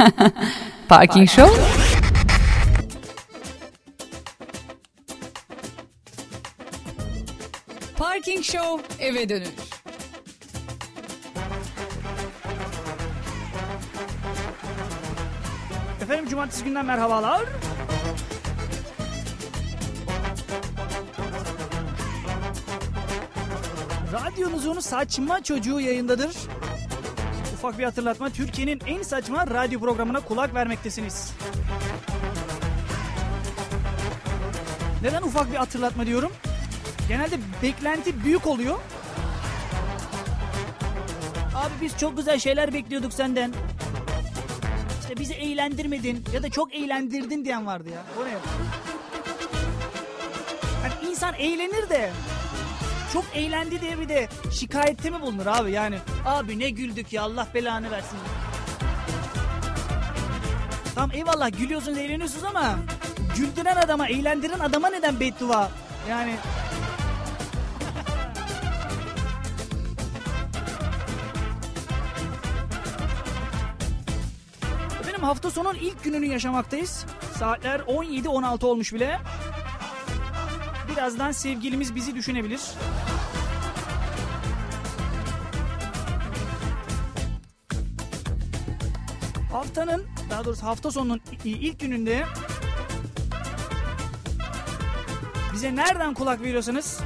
Parking Show Parking Show eve dönüş. Efendim cumartesi günden merhabalar. Radyonuzun saçma çocuğu yayındadır. Ufak bir hatırlatma. Türkiye'nin en saçma radyo programına kulak vermektesiniz. Neden ufak bir hatırlatma diyorum? Genelde beklenti büyük oluyor. Abi biz çok güzel şeyler bekliyorduk senden. İşte bizi eğlendirmedin ya da çok eğlendirdin diyen vardı ya. O ne? Hani insan eğlenir de çok eğlendi diye bir de şikayette mi bulunur abi yani? Abi ne güldük ya Allah belanı versin. Tamam eyvallah gülüyorsunuz eğleniyorsunuz ama güldüren adama eğlendiren adama neden beddua? Yani Efendim hafta sonun ilk gününü yaşamaktayız. Saatler 17-16 olmuş bile. Birazdan sevgilimiz bizi düşünebilir. Haftanın, daha doğrusu hafta sonunun ilk gününde bize nereden kulak veriyorsanız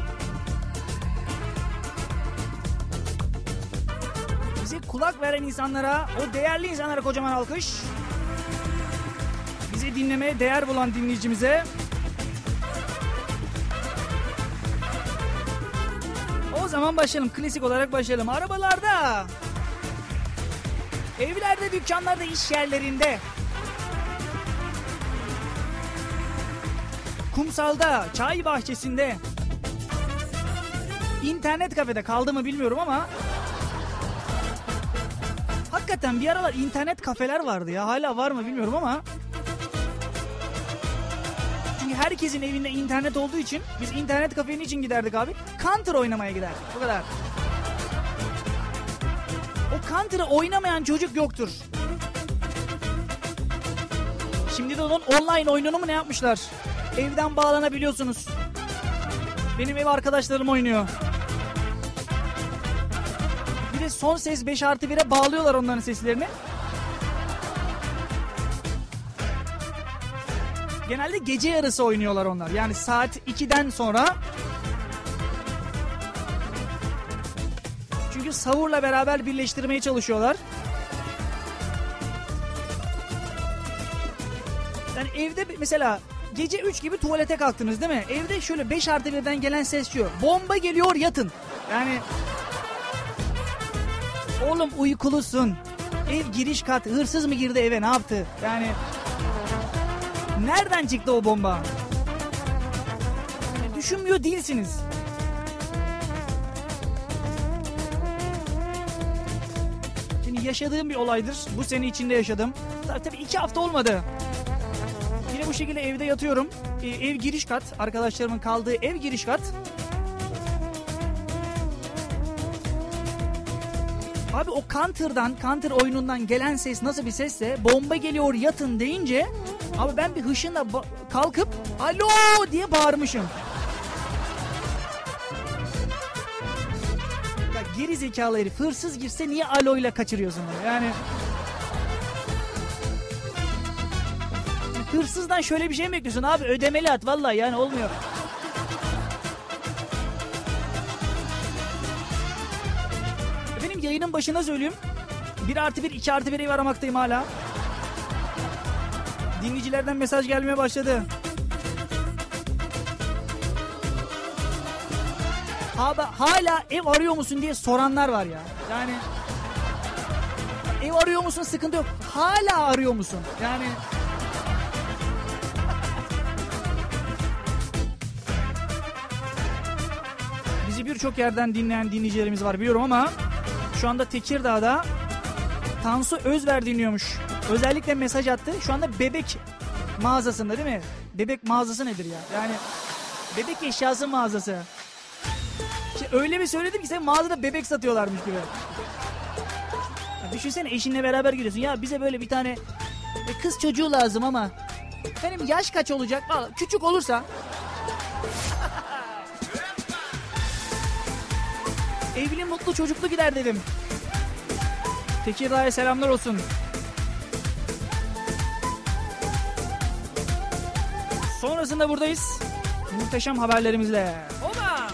bize kulak veren insanlara, o değerli insanlara kocaman alkış. Bizi dinlemeye değer bulan dinleyicimize zaman başlayalım. Klasik olarak başlayalım. Arabalarda, evlerde, dükkanlarda, iş yerlerinde, kumsalda, çay bahçesinde, internet kafede kaldı mı bilmiyorum ama hakikaten bir aralar internet kafeler vardı ya. Hala var mı bilmiyorum ama herkesin evinde internet olduğu için biz internet kafenin için giderdik abi. Counter oynamaya giderdik. Bu kadar. O Counter'ı oynamayan çocuk yoktur. Şimdi de onun online oyununu mu ne yapmışlar? Evden bağlanabiliyorsunuz. Benim ev arkadaşlarım oynuyor. Bir de son ses 5 artı 1'e bağlıyorlar onların seslerini. Genelde gece yarısı oynuyorlar onlar. Yani saat 2'den sonra. Çünkü savurla beraber birleştirmeye çalışıyorlar. Yani evde mesela gece 3 gibi tuvalete kalktınız değil mi? Evde şöyle 5 artı 1'den gelen ses şu. Bomba geliyor yatın. Yani oğlum uykulusun. Ev giriş kat hırsız mı girdi eve ne yaptı? Yani Nereden çıktı o bomba? Düşünmüyor değilsiniz. Şimdi yaşadığım bir olaydır. Bu sene içinde yaşadım. Tabii, iki hafta olmadı. Yine bu şekilde evde yatıyorum. Ee, ev giriş kat. Arkadaşlarımın kaldığı ev giriş kat. Abi o Counter'dan, Counter oyunundan gelen ses nasıl bir sesse bomba geliyor yatın deyince Abi ben bir hışınla kalkıp alo diye bağırmışım. Ya geri zekalı herif hırsız girse niye alo ile kaçırıyorsun onu? Yani Hırsızdan şöyle bir şey mi bekliyorsun abi ödemeli at vallahi yani olmuyor. Benim yayının başına söyleyeyim. 1 artı 1, 2 artı 1 ev aramaktayım hala. Dinleyicilerden mesaj gelmeye başladı. Abi hala ev arıyor musun diye soranlar var ya. Yani ev arıyor musun sıkıntı yok. Hala arıyor musun? Yani bizi birçok yerden dinleyen dinleyicilerimiz var biliyorum ama şu anda Tekirdağ'da Tansu Özver dinliyormuş. Özellikle mesaj attı. Şu anda bebek mağazasında değil mi? Bebek mağazası nedir ya? Yani bebek eşyası mağazası. İşte öyle bir söyledim ki sen mağazada bebek satıyorlarmış gibi. Ya düşünsene eşinle beraber gidiyorsun. Ya bize böyle bir tane E, kız çocuğu lazım ama. Benim yaş kaç olacak? Vallahi küçük olursa. Evli mutlu çocuklu gider dedim. Tekirdağ'a selamlar olsun. Sonrasında buradayız. Muhteşem haberlerimizle. Oba!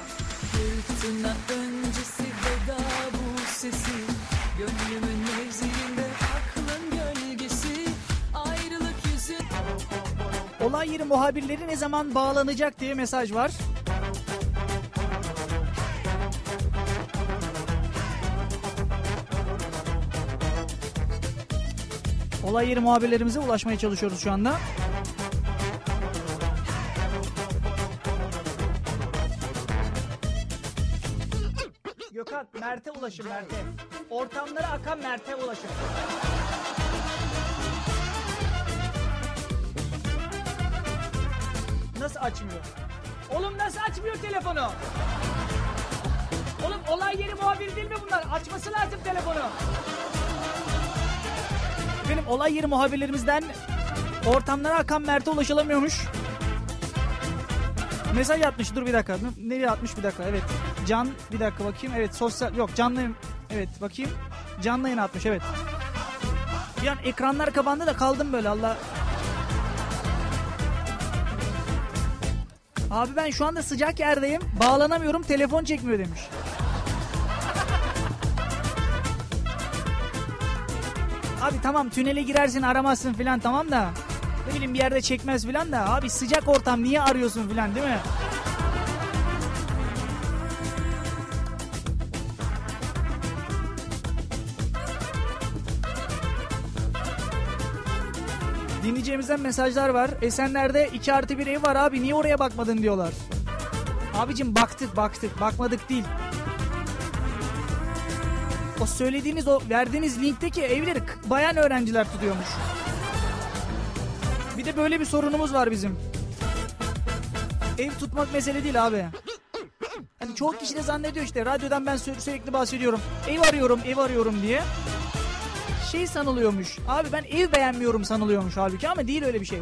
Fırtına öncesi veda bu sesi Gönlümün mevziinde aklın gölgesi Ayrılık yüzü Olay yeri muhabirleri ne zaman bağlanacak diye mesaj var. Olay yeri muhabirlerimize ulaşmaya çalışıyoruz şu anda. Mert'e ulaşın Mert'e. Ortamlara akan Mert'e ulaşın. Nasıl açmıyor? Oğlum nasıl açmıyor telefonu? Oğlum olay yeri muhabiri değil mi bunlar? Açması lazım telefonu. Benim olay yeri muhabirlerimizden ortamlara akan Mert'e ulaşılamıyormuş. Mesaj atmış dur bir dakika. Nereye atmış bir dakika evet. Can bir dakika bakayım evet sosyal yok canlı evet bakayım. Canlı yayın atmış evet. Bir an ekranlar kapandı da kaldım böyle Allah. Abi ben şu anda sıcak yerdeyim. Bağlanamıyorum telefon çekmiyor demiş. Abi tamam tünele girersin aramazsın filan tamam da. Ne bileyim bir yerde çekmez filan da. Abi sıcak ortam niye arıyorsun filan değil mi? Dinleyeceğimizden mesajlar var. Esenler'de 2 artı bir ev var abi niye oraya bakmadın diyorlar. Abicim baktık baktık bakmadık değil. O söylediğiniz o verdiğiniz linkteki evleri bayan öğrenciler tutuyormuş. Bir de böyle bir sorunumuz var bizim. Ev tutmak mesele değil abi. Hani çoğu kişi de zannediyor işte radyodan ben sü- sürekli bahsediyorum. Ev arıyorum ev arıyorum diye. Şey sanılıyormuş. Abi ben ev beğenmiyorum sanılıyormuş halbuki ama değil öyle bir şey.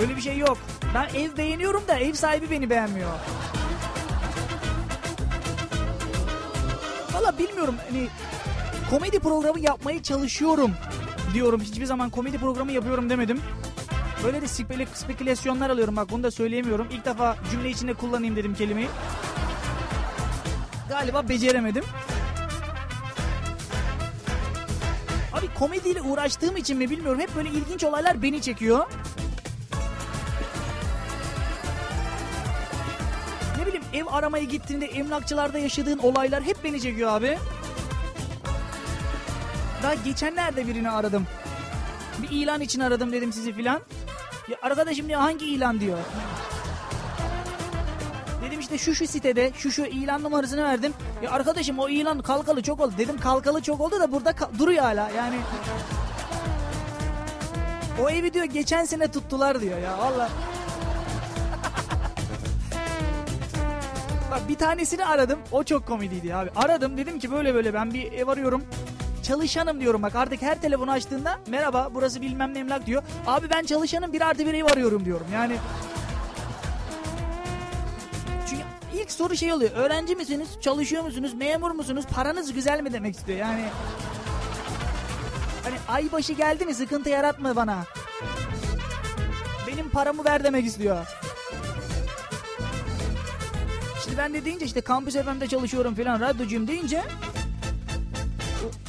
Öyle bir şey yok. Ben ev beğeniyorum da ev sahibi beni beğenmiyor. Valla bilmiyorum hani komedi programı yapmaya çalışıyorum diyorum. Hiçbir zaman komedi programı yapıyorum demedim. Böyle de spekül- spekülasyonlar alıyorum bak bunu da söyleyemiyorum. İlk defa cümle içinde kullanayım dedim kelimeyi. Galiba beceremedim. Abi komediyle uğraştığım için mi bilmiyorum. Hep böyle ilginç olaylar beni çekiyor. Ne bileyim ev aramaya gittiğinde emlakçılarda yaşadığın olaylar hep beni çekiyor abi. Daha geçenlerde birini aradım. Bir ilan için aradım dedim sizi filan. Ya arkadaşım diyor hangi ilan diyor. Dedim işte şu şu sitede şu şu ilan numarasını verdim. Ya arkadaşım o ilan kalkalı çok oldu. Dedim kalkalı çok oldu da burada duruyor hala yani. O evi diyor geçen sene tuttular diyor ya valla. Bak bir tanesini aradım. O çok komediydi abi. Aradım dedim ki böyle böyle ben bir ev arıyorum. Çalışanım diyorum bak artık her telefonu açtığında merhaba burası bilmem ne emlak diyor. Abi ben çalışanım bir artı bir ev arıyorum diyorum yani. Çünkü ilk soru şey oluyor. Öğrenci misiniz? Çalışıyor musunuz? Memur musunuz? Paranız güzel mi demek istiyor yani. Hani ay başı geldi mi sıkıntı yaratma bana. Benim paramı ver demek istiyor. Şimdi ben de deyince işte kampüs FM'de çalışıyorum falan radyocuyum deyince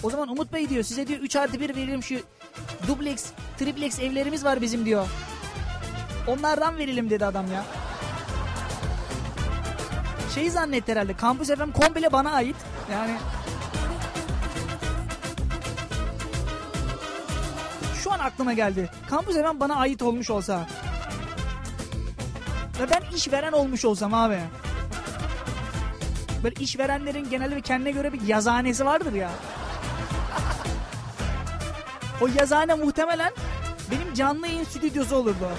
o, zaman Umut Bey diyor size diyor 3 artı 1 verelim şu dubleks, triplex evlerimiz var bizim diyor. Onlardan verelim dedi adam ya. Şeyi zannetti herhalde kampüs FM komple bana ait. Yani şu an aklıma geldi. Kampüs FM bana ait olmuş olsa. Ve ben işveren olmuş olsam abi. Böyle işverenlerin genelde bir kendine göre bir yazanesi vardır ya. O yazane muhtemelen benim canlı yayın stüdyosu olurdu.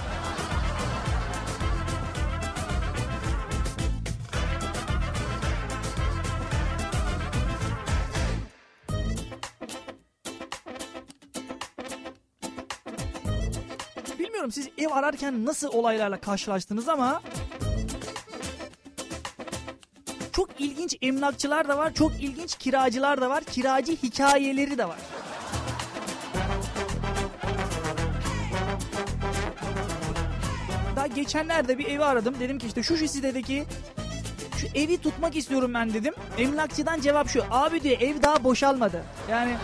Bilmiyorum siz ev ararken nasıl olaylarla karşılaştınız ama çok ilginç emlakçılar da var, çok ilginç kiracılar da var, kiracı hikayeleri de var. Geçenlerde bir evi aradım. Dedim ki işte şu sitedeki şu evi tutmak istiyorum ben dedim. Emlakçıdan cevap şu. Abi diyor ev daha boşalmadı. Yani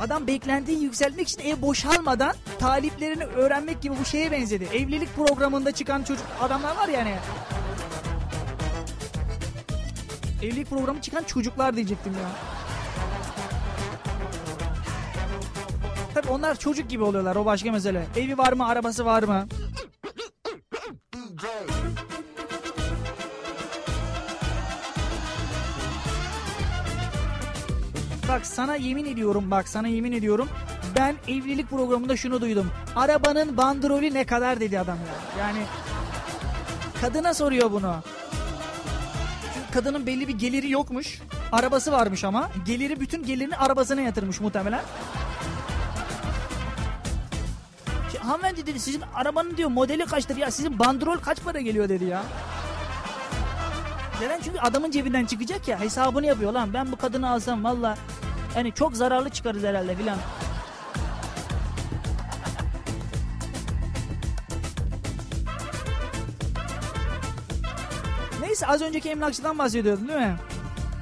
adam beklentiyi yükseltmek için ev boşalmadan taliplerini öğrenmek gibi bu şeye benzedi. Evlilik programında çıkan çocuk adamlar var yani. Evlilik programı çıkan çocuklar diyecektim ya. Onlar çocuk gibi oluyorlar o başka mesele. Evi var mı arabası var mı? Bak sana yemin ediyorum bak sana yemin ediyorum. Ben evlilik programında şunu duydum. Arabanın bandrolü ne kadar dedi adam ya. Yani kadına soruyor bunu. Çünkü kadının belli bir geliri yokmuş. Arabası varmış ama. Geliri bütün gelirini arabasına yatırmış muhtemelen. Hanımefendi dedi sizin arabanın diyor modeli kaçtır ya sizin bandrol kaç para geliyor dedi ya. Neden? Çünkü adamın cebinden çıkacak ya hesabını yapıyor lan ben bu kadını alsam valla hani çok zararlı çıkarız herhalde filan. Neyse az önceki emlakçıdan bahsediyordum değil mi?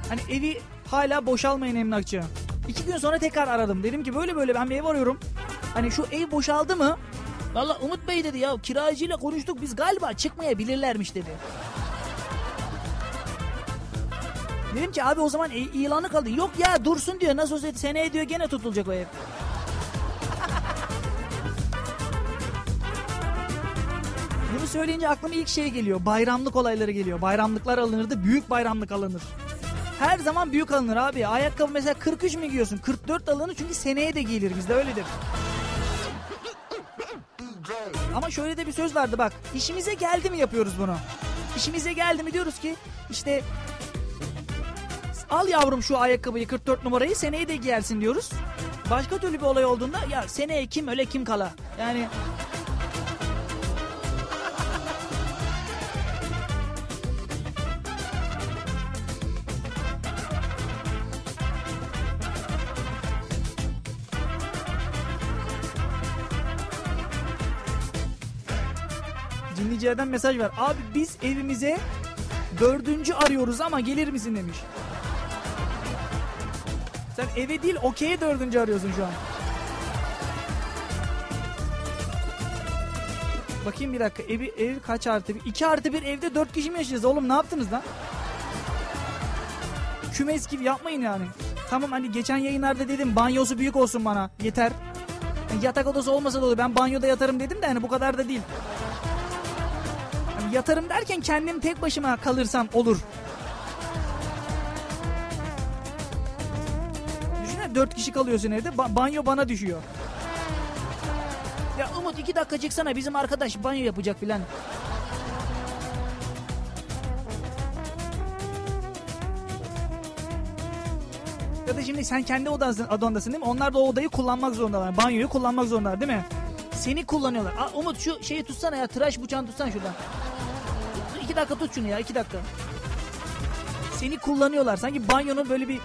Hani evi hala boşalmayın emlakçı. İki gün sonra tekrar aradım. Dedim ki böyle böyle ben bir ev arıyorum. Hani şu ev boşaldı mı? Valla Umut Bey dedi ya kiracıyla konuştuk biz galiba çıkmayabilirlermiş dedi. Dedim ki abi o zaman e- ilanı kaldı. Yok ya dursun diyor nasıl olsa seneye diyor gene tutulacak o ev. Bunu söyleyince aklıma ilk şey geliyor. Bayramlık olayları geliyor. Bayramlıklar alınırdı. Büyük bayramlık alınır. Her zaman büyük alınır abi. Ayakkabı mesela 43 mi giyiyorsun? 44 alınır çünkü seneye de giyilir bizde öyledir. Ama şöyle de bir söz vardı bak. İşimize geldi mi yapıyoruz bunu. İşimize geldi mi diyoruz ki işte al yavrum şu ayakkabıyı 44 numarayı seneye de giyersin diyoruz. Başka türlü bir olay olduğunda ya seneye kim öle kim kala. Yani dinleyicilerden mesaj var. Abi biz evimize dördüncü arıyoruz ama gelir misin demiş. Sen eve değil okey'e dördüncü arıyorsun şu an. Bakayım bir dakika evi, ev kaç artı bir? 2 artı bir evde dört kişi mi yaşayacağız oğlum ne yaptınız lan? Kümes gibi yapmayın yani. Tamam hani geçen yayınlarda dedim banyosu büyük olsun bana yeter. Yani yatak odası olmasa da olur ben banyoda yatarım dedim de hani bu kadar da değil. Yatarım derken kendim tek başıma kalırsam olur. Düşünsene dört kişi kalıyorsun evde ba- banyo bana düşüyor. Ya Umut iki dakika çıksana bizim arkadaş banyo yapacak filan. Ya da şimdi sen kendi odasın, odandasın değil mi? Onlar da o odayı kullanmak zorundalar. Banyoyu kullanmak zorundalar değil mi? Seni kullanıyorlar. Aa, Umut şu şeyi tutsana ya tıraş bıçağını tutsana şuradan. Dakika tut şunu ya iki dakika. Seni kullanıyorlar. Sanki banyonun böyle bir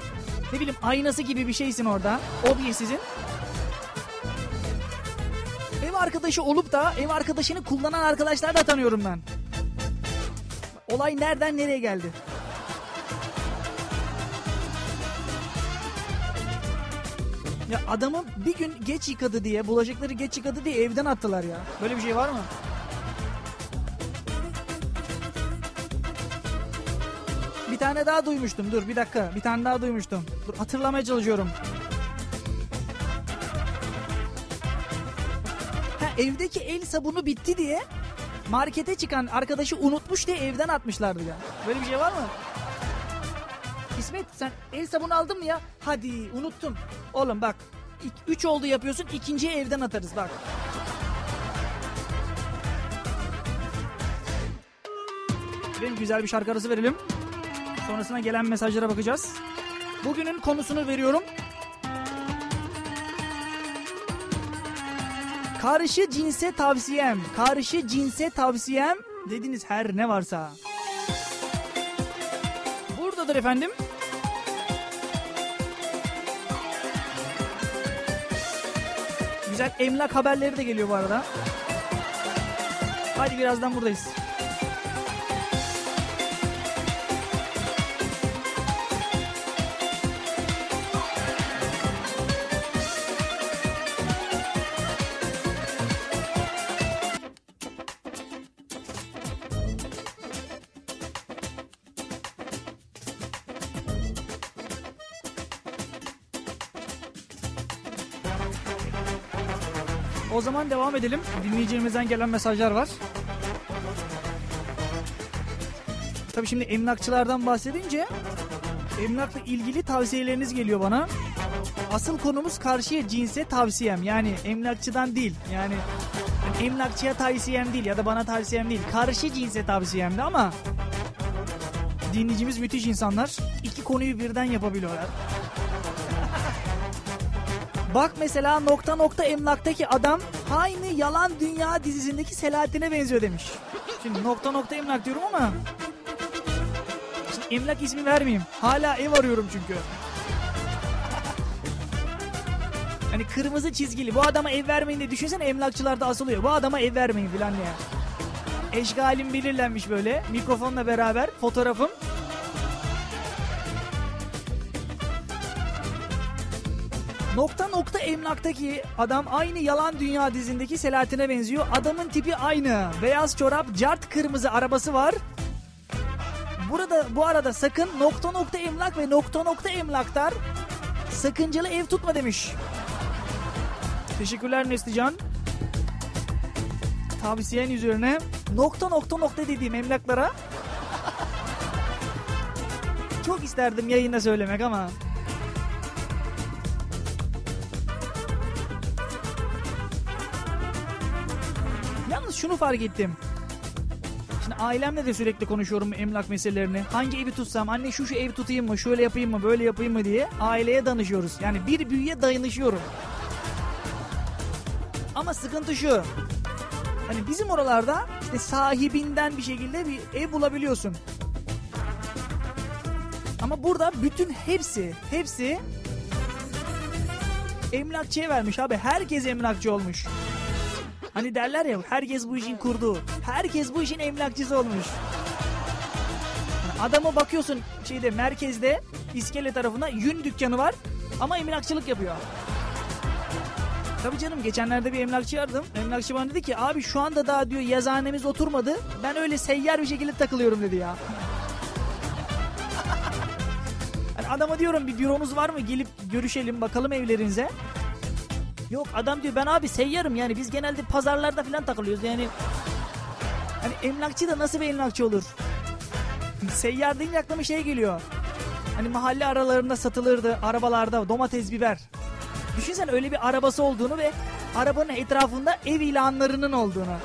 ne bileyim aynası gibi bir şeysin orada. Obyesizin. Ev arkadaşı olup da ev arkadaşını kullanan arkadaşlar da tanıyorum ben. Olay nereden nereye geldi? Ya adamı bir gün geç yıkadı diye, bulaşıkları geç yıkadı diye evden attılar ya. Böyle bir şey var mı? Tane daha duymuştum. Dur bir dakika. Bir tane daha duymuştum. Dur hatırlamaya çalışıyorum. Ha, evdeki el sabunu bitti diye markete çıkan arkadaşı unutmuş diye evden atmışlardı ya. Böyle bir şey var mı? İsmet sen el sabunu aldın mı ya? Hadi unuttum. Oğlum bak 3 oldu yapıyorsun ikinciyi evden atarız bak. Benim güzel bir şarkı arası verelim. Sonrasına gelen mesajlara bakacağız. Bugünün konusunu veriyorum. Karşı cinse tavsiyem. Karşı cinse tavsiyem dediniz her ne varsa. Buradadır efendim. Güzel emlak haberleri de geliyor bu arada. Hadi birazdan buradayız. Devam edelim. Dinleyicilerimizden gelen mesajlar var. Tabii şimdi emlakçılardan bahsedince emlakla ilgili tavsiyeleriniz geliyor bana. Asıl konumuz karşıya cinse tavsiyem. Yani emlakçıdan değil. Yani emlakçıya tavsiyem değil ya da bana tavsiyem değil. Karşı cinse tavsiyemdi ama dinleyicimiz müthiş insanlar. İki konuyu birden yapabiliyorlar. Bak mesela nokta nokta emlaktaki adam aynı Yalan Dünya dizisindeki Selahattin'e benziyor demiş. Şimdi nokta nokta emlak diyorum ama Şimdi emlak ismi vermeyeyim. Hala ev arıyorum çünkü. Hani kırmızı çizgili bu adama ev vermeyin diye düşünsene emlakçılarda asılıyor. Bu adama ev vermeyin filan diye. Eşgalim belirlenmiş böyle mikrofonla beraber fotoğrafım. Nokta nokta emlaktaki adam aynı Yalan Dünya dizindeki Selahattin'e benziyor. Adamın tipi aynı. Beyaz çorap, cart kırmızı arabası var. Burada bu arada sakın nokta nokta emlak ve nokta nokta emlaktar sakıncalı ev tutma demiş. Teşekkürler Neslican. Tavsiyen üzerine nokta nokta nokta dediğim emlaklara çok isterdim yayında söylemek ama şunu fark ettim. Şimdi ailemle de sürekli konuşuyorum emlak meselelerini. Hangi evi tutsam, anne şu şu ev tutayım mı, şöyle yapayım mı, böyle yapayım mı diye aileye danışıyoruz. Yani bir büyüye dayanışıyorum. Ama sıkıntı şu. Hani bizim oralarda işte sahibinden bir şekilde bir ev bulabiliyorsun. Ama burada bütün hepsi, hepsi emlakçıya vermiş abi. Herkes emlakçı olmuş. Hani derler ya herkes bu işin kurduğu. Herkes bu işin emlakçısı olmuş. Adama bakıyorsun şeyde merkezde iskele tarafında yün dükkanı var ama emlakçılık yapıyor. Tabii canım geçenlerde bir emlakçı aradım. Emlakçı bana dedi ki abi şu anda daha diyor yazıhanemiz oturmadı. Ben öyle seyyar bir şekilde takılıyorum dedi ya. Yani adama diyorum bir büronuz var mı gelip görüşelim bakalım evlerinize. Yok adam diyor ben abi seyyarım yani biz genelde pazarlarda falan takılıyoruz yani. Hani emlakçı da nasıl bir emlakçı olur? Seyyar deyince aklıma şey geliyor. Hani mahalle aralarında satılırdı arabalarda domates biber. Düşünsene öyle bir arabası olduğunu ve arabanın etrafında ev ilanlarının olduğunu.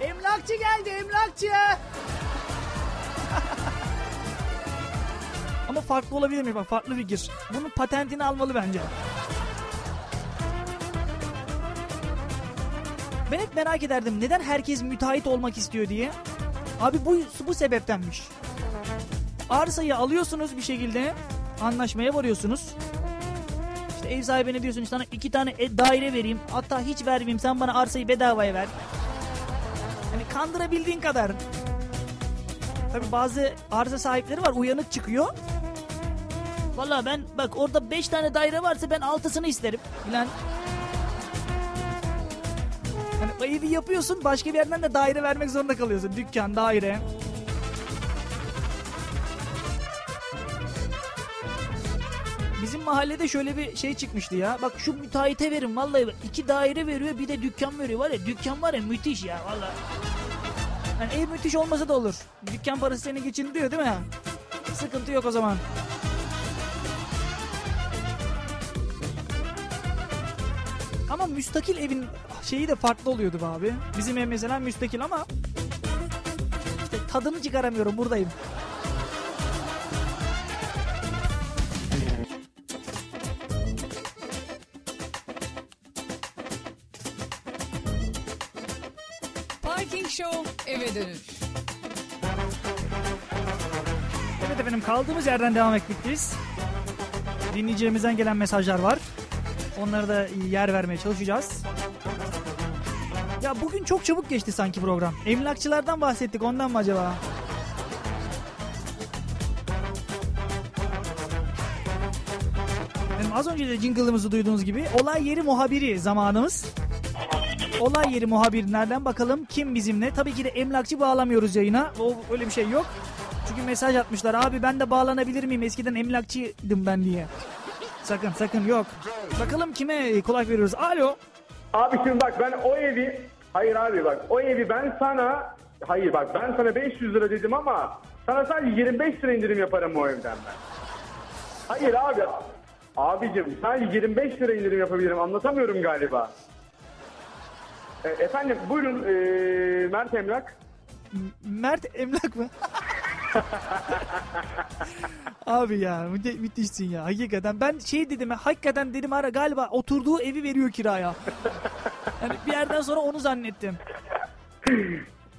Emlakçı geldi emlakçı. Ama farklı olabilir mi? Bak farklı fikir. Bunun patentini almalı bence. Ben hep merak ederdim neden herkes müteahhit olmak istiyor diye. Abi bu bu sebeptenmiş. Arsayı alıyorsunuz bir şekilde anlaşmaya varıyorsunuz. İşte ev sahibine diyorsun sana iki tane e- daire vereyim hatta hiç vermeyeyim sen bana arsayı bedavaya ver. Hani kandırabildiğin kadar. Tabi bazı arsa sahipleri var uyanık çıkıyor. Valla ben bak orada beş tane daire varsa ben altısını isterim. Bilen Hani o yapıyorsun başka bir yerden de daire vermek zorunda kalıyorsun. Dükkan, daire. Bizim mahallede şöyle bir şey çıkmıştı ya. Bak şu müteahhite verin vallahi iki daire veriyor bir de dükkan veriyor. Var ya dükkan var ya müthiş ya vallahi. Yani ev müthiş olmasa da olur. Dükkan parası seni geçindiriyor değil mi? Sıkıntı yok o zaman. Ama müstakil evin şeyi de farklı oluyordu be abi. Bizim ev mesela müstakil ama işte tadını çıkaramıyorum buradayım. Parking Show eve dönüş. Evet efendim kaldığımız yerden devam etmekteyiz. Dinleyeceğimizden gelen mesajlar var. Onlara da yer vermeye çalışacağız. Ya bugün çok çabuk geçti sanki program. Emlakçılardan bahsettik ondan mı acaba? Efendim az önce de jingle'ımızı duyduğunuz gibi olay yeri muhabiri zamanımız. Olay yeri muhabirlerden bakalım kim bizimle. Tabii ki de emlakçı bağlamıyoruz yayına. O öyle bir şey yok. Çünkü mesaj atmışlar. Abi ben de bağlanabilir miyim? Eskiden emlakçıydım ben diye. Sakın sakın yok. Bakalım kime kulak veriyoruz. Alo. Abi şimdi bak ben o evi hayır abi bak o evi ben sana hayır bak ben sana 500 lira dedim ama sana sadece 25 lira indirim yaparım o evden ben. Hayır abi. Abicim sadece 25 lira indirim yapabilirim anlatamıyorum galiba. E, efendim buyurun e, Mert Emlak. Mert Emlak mı? Abi ya müthe- müthişsin ya hakikaten. Ben şey dedim hakikaten dedim ara galiba oturduğu evi veriyor kiraya. Yani bir yerden sonra onu zannettim.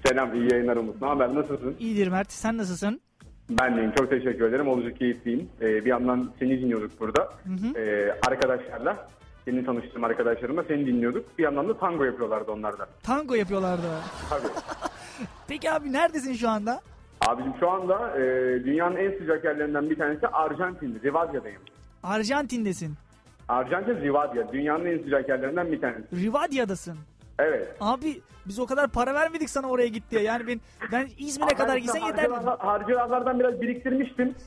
Selam iyi yayınlar Umut. Ne haber nasılsın? İyidir Mert sen nasılsın? Ben deyim çok teşekkür ederim. Oldukça keyifliyim. E, bir yandan seni dinliyorduk burada. E, arkadaşlarla. Seni tanıştığım arkadaşlarımla seni dinliyorduk. Bir yandan da tango yapıyorlardı onlar da. Tango yapıyorlardı. Tabii. Peki abi neredesin şu anda? Abicim şu anda e, dünyanın en sıcak yerlerinden bir tanesi Arjantin, Rivadia'dayım. Arjantin'desin. Arjantin, Rivadia. Dünyanın en sıcak yerlerinden bir tanesi. Rivadia'dasın. Evet. Abi biz o kadar para vermedik sana oraya git diye. Yani ben ben İzmir'e kadar gitsen yeterdi. harcılardan- biraz biriktirmiştim.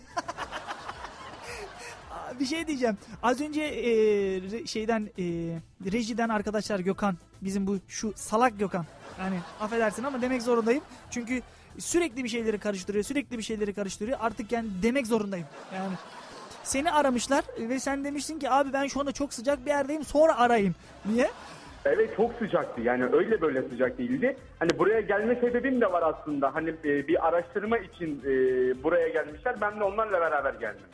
Bir şey diyeceğim. Az önce e, şeyden e, rejiden arkadaşlar Gökhan bizim bu şu salak Gökhan. Yani affedersin ama demek zorundayım. Çünkü sürekli bir şeyleri karıştırıyor. Sürekli bir şeyleri karıştırıyor. Artık yani demek zorundayım. Yani seni aramışlar ve sen demiştin ki abi ben şu anda çok sıcak bir yerdeyim sonra arayayım. Niye? Evet çok sıcaktı. Yani öyle böyle sıcak değildi. Hani buraya gelme sebebim de var aslında. Hani e, bir araştırma için e, buraya gelmişler. Ben de onlarla beraber geldim.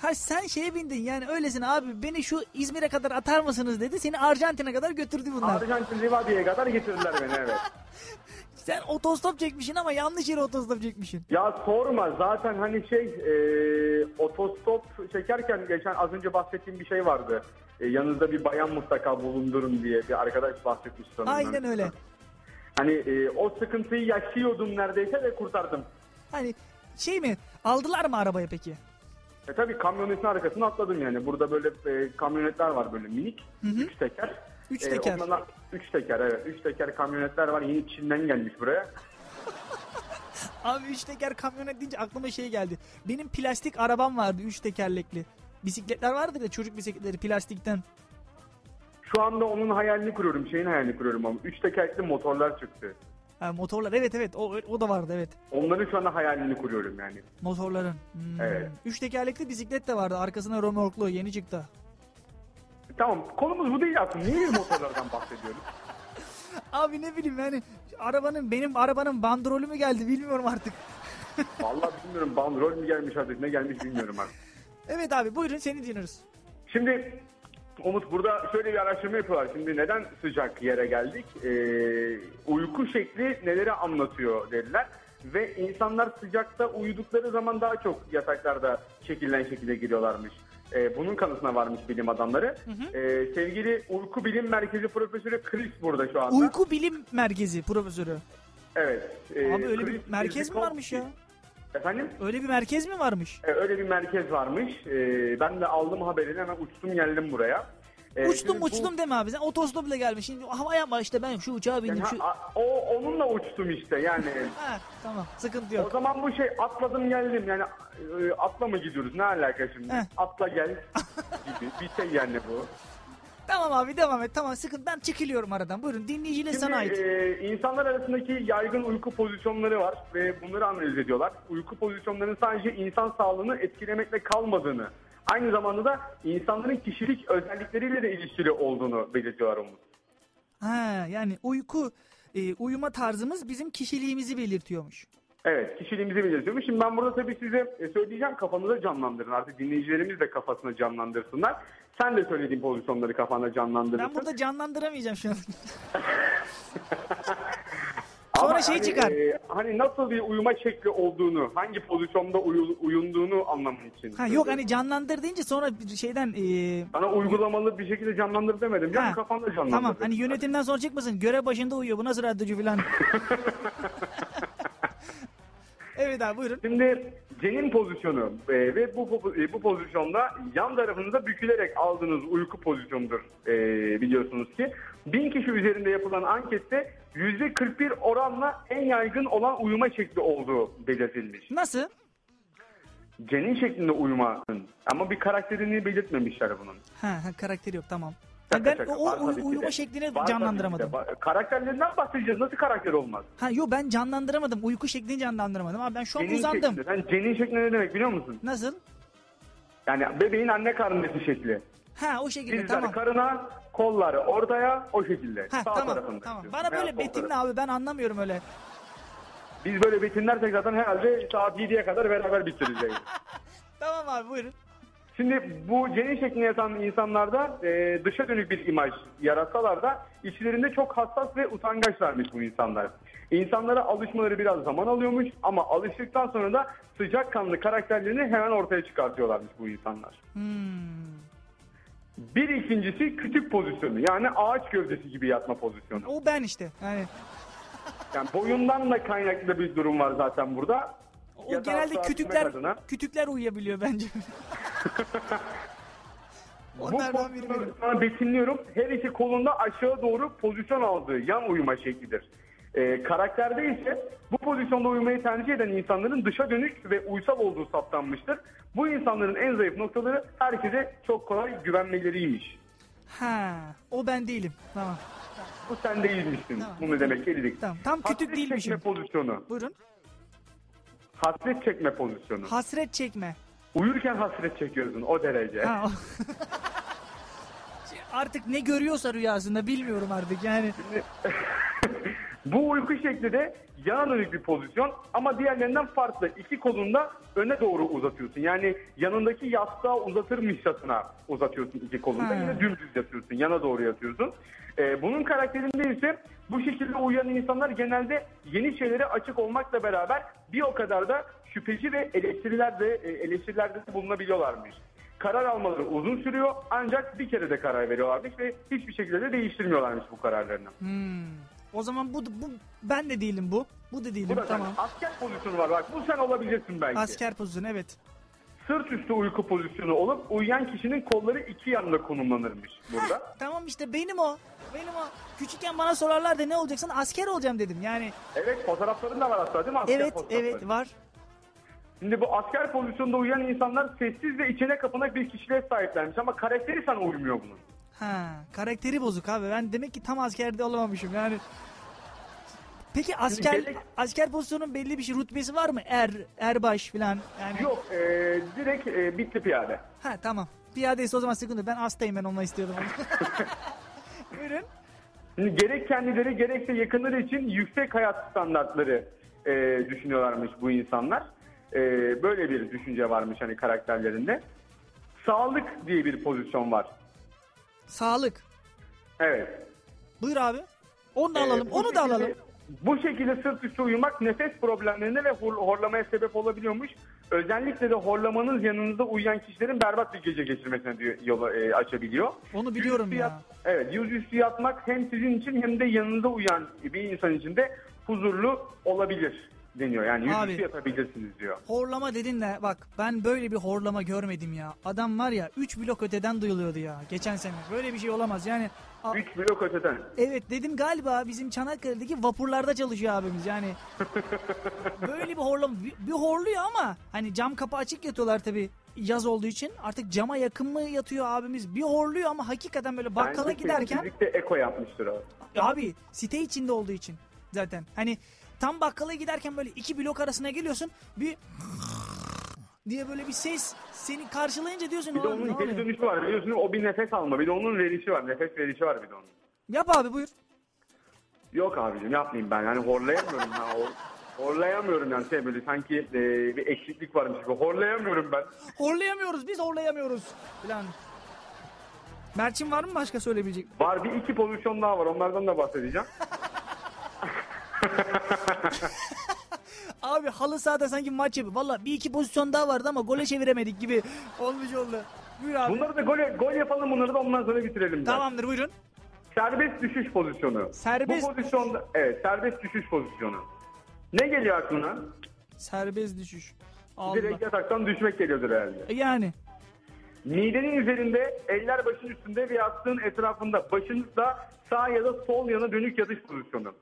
Ha sen şeye bindin yani öylesin abi beni şu İzmir'e kadar atar mısınız dedi. Seni Arjantin'e kadar götürdü bunlar. Arjantin, Rivadia'ya kadar getirdiler beni evet. Sen otostop çekmişsin ama yanlış yere otostop çekmişsin. Ya sorma zaten hani şey e, otostop çekerken geçen az önce bahsettiğim bir şey vardı. E, yanınızda bir bayan mutlaka bulundurun diye bir arkadaş bahsetmiş sanırım. Aynen öyle. Hani e, o sıkıntıyı yaşıyordum neredeyse ve kurtardım. Hani şey mi aldılar mı arabaya peki? E tabii kamyonetin arkasına atladım yani. Burada böyle e, kamyonetler var böyle minik. Üç teker. Üç E, teker. onlarla- üç teker evet. Üç teker kamyonetler var. Yeni Çin'den gelmiş buraya. Abi üç teker kamyonet deyince aklıma şey geldi. Benim plastik arabam vardı üç tekerlekli. Bisikletler vardı da çocuk bisikletleri plastikten. Şu anda onun hayalini kuruyorum. Şeyin hayalini kuruyorum ama. Üç tekerlekli motorlar çıktı. Ha, motorlar evet evet o, o da vardı evet. Onların şu anda hayalini kuruyorum yani. Motorların. Hmm. Evet. Üç tekerlekli bisiklet de vardı arkasına romorklu yeni çıktı. Tamam konumuz bu değil aslında. Niye motorlardan bahsediyoruz? Abi ne bileyim yani arabanın benim arabanın bandrolü mü geldi bilmiyorum artık. Vallahi bilmiyorum bandrol mü gelmiş artık ne gelmiş bilmiyorum artık. Evet abi buyurun seni dinliyoruz. Şimdi Umut burada şöyle bir araştırma yapıyorlar. Şimdi neden sıcak yere geldik? Ee, uyku şekli neleri anlatıyor dediler. Ve insanlar sıcakta uyudukları zaman daha çok yataklarda şekillen şekilde giriyorlarmış. Ee, bunun kanısına varmış bilim adamları. Ee, sevgili Uyku Bilim Merkezi Profesörü Chris burada şu anda. Uyku Bilim Merkezi profesörü. Evet. e, Abi öyle bir Chris merkez mi varmış ya? Efendim? Öyle bir merkez mi varmış? Ee, öyle bir merkez varmış. Ee, ben de aldım haberini hemen uçtum geldim buraya. Ee, uçtum bu- uçtum deme abi sen otostopla gelmiş. Şimdi hava yapma işte ben şu uçağa bindim. Yani şu... o onunla uçtum işte yani. Ha, tamam sıkıntı o yok. zaman bu şey atladım geldim yani e, atla mı gidiyoruz ne alaka şimdi? Heh. Atla gel gibi bir şey yani bu. Tamam abi devam et tamam sıkıntı ben çekiliyorum aradan. Buyurun dinleyiciyle sana ait. E, insanlar arasındaki yaygın uyku pozisyonları var ve bunları analiz ediyorlar. Uyku pozisyonlarının sadece insan sağlığını etkilemekle kalmadığını, aynı zamanda da insanların kişilik özellikleriyle de ilişkili olduğunu belirtiyorlar Umut. Ha yani uyku e, uyuma tarzımız bizim kişiliğimizi belirtiyormuş. Evet kişiliğimizi belirtiyormuş. Şimdi ben burada tabii size e, söyleyeceğim kafanıza canlandırın. Artık dinleyicilerimiz de kafasına canlandırsınlar. Sen de söylediğin pozisyonları kafanda canlandırırsın. Ben burada canlandıramayacağım şu an. Ama Sonra sonra şey hani, çıkar. e, hani nasıl bir uyuma şekli olduğunu, hangi pozisyonda uyu- uyunduğunu anlaman için. Ha yok hani canlandır deyince sonra bir şeyden e, Sana uygulamalı bir şekilde canlandır demedim. Ha, Ya kafanda canlandır. Tamam hani yönetimden sonra çıkmasın. Görev başında uyuyor. Bu nasıl radyocu falan. evet abi buyurun. Şimdi cenin pozisyonu e, ve bu bu- e, bu pozisyonda yan tarafınıza bükülerek aldığınız uyku pozisyonudur e, biliyorsunuz ki. Bin kişi üzerinde yapılan ankette %41 oranla en yaygın olan uyuma şekli olduğu belirtilmiş. Nasıl? Cenin şeklinde uyumanın ama bir karakterini belirtmemişler bunun. Ha, ha karakteri yok tamam. Şaka ben şaka, o, ki uyuma şeklini Var canlandıramadım. tabii ki de. Ba- Karakterlerinden bahsedeceğiz. Nasıl karakter olmaz? Ha yok ben canlandıramadım. Uyku şeklini canlandıramadım. Abi ben şu an Cenin uzandım. şekli. Sen cenin şekli ne demek biliyor musun? Nasıl? Yani bebeğin anne karnındaki şekli. Ha o şekilde Dizler tamam. karına, kolları ortaya o şekilde. Ha Sağ tamam tarafında. tamam. Bana veya böyle sol betimle tarafında. abi ben anlamıyorum öyle. Biz böyle betimlersek zaten herhalde saat 7'ye kadar beraber yayını. Tamam abi buyurun. Şimdi bu cenin şeklinde yatan insanlarda e, dışa dönük bir imaj yaratsalar da içlerinde çok hassas ve utangaçlarmış bu insanlar. İnsanlara alışmaları biraz zaman alıyormuş ama alıştıktan sonra da sıcakkanlı karakterlerini hemen ortaya çıkartıyorlarmış bu insanlar. Hmm. Bir ikincisi kütük pozisyonu yani ağaç gövdesi gibi yatma pozisyonu. O ben işte. Yani Yani boyundan da kaynaklı bir durum var zaten burada. o Yatağı genelde kütükler adına. kütükler uyuyabiliyor bence. Onlardan biri benim. sana betimliyorum. Her iki kolunda aşağı doğru pozisyon aldığı yan uyuma şeklidir. Ee, karakterde ise bu pozisyonda uyumayı tercih eden insanların dışa dönük ve uysal olduğu saptanmıştır. Bu insanların en zayıf noktaları herkese çok kolay güvenmeleriymiş. Ha, o ben değilim. Tamam. Bu sen değilmişsin. Tamam. Bunu demek dedik. Tamam, tam kütük Hasret değilmişim. çekme pozisyonu. Buyurun. Hasret çekme pozisyonu. Hasret çekme. Uyurken hasret çekiyorsun o derece. Ha, o- artık ne görüyorsa rüyasında bilmiyorum artık yani. Bu uyku şekli de yana dönük bir pozisyon ama diğerlerinden farklı. İki kolunu da öne doğru uzatıyorsun. Yani yanındaki yastığa uzatırmışçasına uzatıyorsun iki kolunu da. Ha. Yine dümdüz yatıyorsun. Yana doğru yatıyorsun. Ee, bunun karakterinde ise bu şekilde uyuyan insanlar genelde yeni şeylere açık olmakla beraber bir o kadar da şüpheci ve eleştirilerde, e, eleştirilerde de bulunabiliyorlarmış. Karar almaları uzun sürüyor ancak bir kere de karar veriyorlarmış ve hiçbir şekilde de değiştirmiyorlarmış bu kararlarını. Hmm. O zaman bu, bu ben de değilim bu. Bu da değilim Bu da tamam. sen. Asker pozisyonu var bak. Bu sen olabilirsin belki. Asker pozisyonu evet. Sırt üstü uyku pozisyonu olup uyuyan kişinin kolları iki yanında konumlanırmış burada. Tamam işte benim o. Benim o. Küçükken bana sorarlardı ne olacaksın? Asker olacağım dedim. Yani evet fotoğrafların da var hatta değil mi? Asker evet evet var. Şimdi bu asker pozisyonda uyuyan insanlar sessiz ve içine kapanak bir kişiliğe sahiplermiş ama karakteri sana uymuyor bunun. Ha, karakteri bozuk abi. Ben demek ki tam askerde olamamışım yani. Peki asker gerek- asker pozisyonunun belli bir şey rütbesi var mı? Er, erbaş falan yani. Yok e, direkt e, bitli piyade. Ha tamam. Piyadeyse o zaman sıkıntı. Ben hastayım ben olmayı istiyordum. Buyurun. Şimdi gerek kendileri gerekse yakınları için yüksek hayat standartları e, düşünüyorlarmış bu insanlar. E, böyle bir düşünce varmış hani karakterlerinde. Sağlık diye bir pozisyon var. Sağlık. Evet. Buyur abi. Onu da Ee, alalım. bu Onu da şekilde- alalım. Bu şekilde sırt üstü uyumak nefes problemlerine ve hor- horlamaya sebep olabiliyormuş. Özellikle de horlamanız yanınızda uyuyan kişilerin berbat bir gece geçirmesine diyor, yolu e, açabiliyor. Onu biliyorum Yüzüstü ya. yat- evet, yüzüstü yatmak hem sizin için hem de yanınızda uyan bir insan için de huzurlu olabilir deniyor. Yani yüzüstü Abi. yatabilirsiniz diyor. Horlama dedin de bak ben böyle bir horlama görmedim ya. Adam var ya 3 blok öteden duyuluyordu ya geçen sene. Böyle bir şey olamaz yani. a- 3 blok öteden. evet dedim galiba bizim Çanakkale'deki vapurlarda çalışıyor abimiz yani. böyle bir horlama bir, bir horluyor ama hani cam kapı açık yatıyorlar tabi yaz olduğu için. Artık cama yakın mı yatıyor abimiz? Bir horluyor ama hakikaten böyle bakkala Bence giderken sessizlikte eko yapmıştır o. Abi site içinde olduğu için zaten. Hani tam bakkala giderken böyle iki blok arasına geliyorsun bir diye böyle bir ses seni karşılayınca diyorsun Bir de "Oğlum, ne onun geri oluyor?" dönüşü var biliyorsunuz o bir nefes alma bir de onun verişi var nefes verişi var bir de onun. Yap abi buyur. Yok abicim yapmayayım ben yani horlayamıyorum ya. Hor- horlayamıyorum yani şey böyle sanki e, bir eksiklik varmış gibi horlayamıyorum ben. Horlayamıyoruz biz horlayamıyoruz falan. Mert'in var mı başka söyleyebilecek? Var bir iki pozisyon daha var onlardan da bahsedeceğim. Abi halı sahada sanki maç yapıyor. Valla bir iki pozisyon daha vardı ama gole çeviremedik gibi olmuş oldu. Buyur abi. Bunları da gol, gol yapalım bunları da ondan sonra bitirelim. de. Tamamdır buyurun. Serbest düşüş pozisyonu. Serbest Bu pozisyonda evet serbest düşüş pozisyonu. Ne geliyor aklına? Serbest düşüş. Allah. Direkt yataktan düşmek geliyordur herhalde. E Yani. Midenin üzerinde, eller başın üstünde ve yastığın etrafında başınızla sağ ya da sol yana dönük yatış pozisyonu.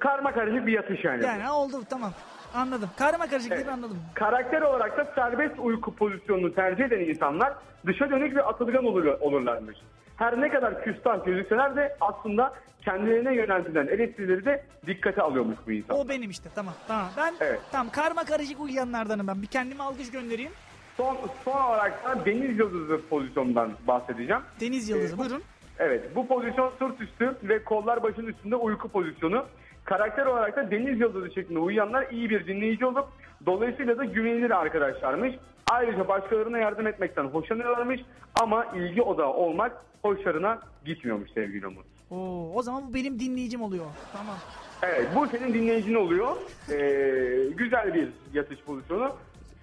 Karma karışık bir yatış yani. Yani ha, oldu tamam. Anladım. Karma karışık Evet. gibi anladım. Karakter olarak da serbest uyku pozisyonunu tercih eden insanlar dışa dönük ve atılgan olur, olurlarmış. Her ne kadar küstah gözükseler de aslında kendilerine yöneltilen eleştirileri de dikkate alıyormuş bu insan. O benim işte tamam. Tamam. Ben Evet. tamam karma karışık uyuyanlardanım ben. Bir kendime alkış göndereyim. Son, son olarak da deniz yıldızı pozisyonundan bahsedeceğim. Deniz Yıldızı Ee, buyurun. Evet bu pozisyon sırt üstü ve kollar başın üstünde uyku pozisyonu. Karakter olarak da deniz yıldızı şeklinde uyuyanlar iyi bir dinleyici olup dolayısıyla da güvenilir arkadaşlarmış. Ayrıca başkalarına yardım etmekten hoşlanıyorlarmış ama ilgi odağı olmak hoşlarına gitmiyormuş sevgili Umut. Oo, o zaman bu benim dinleyicim oluyor. Tamam. Evet bu senin dinleyicin oluyor. Ee, güzel bir yatış pozisyonu.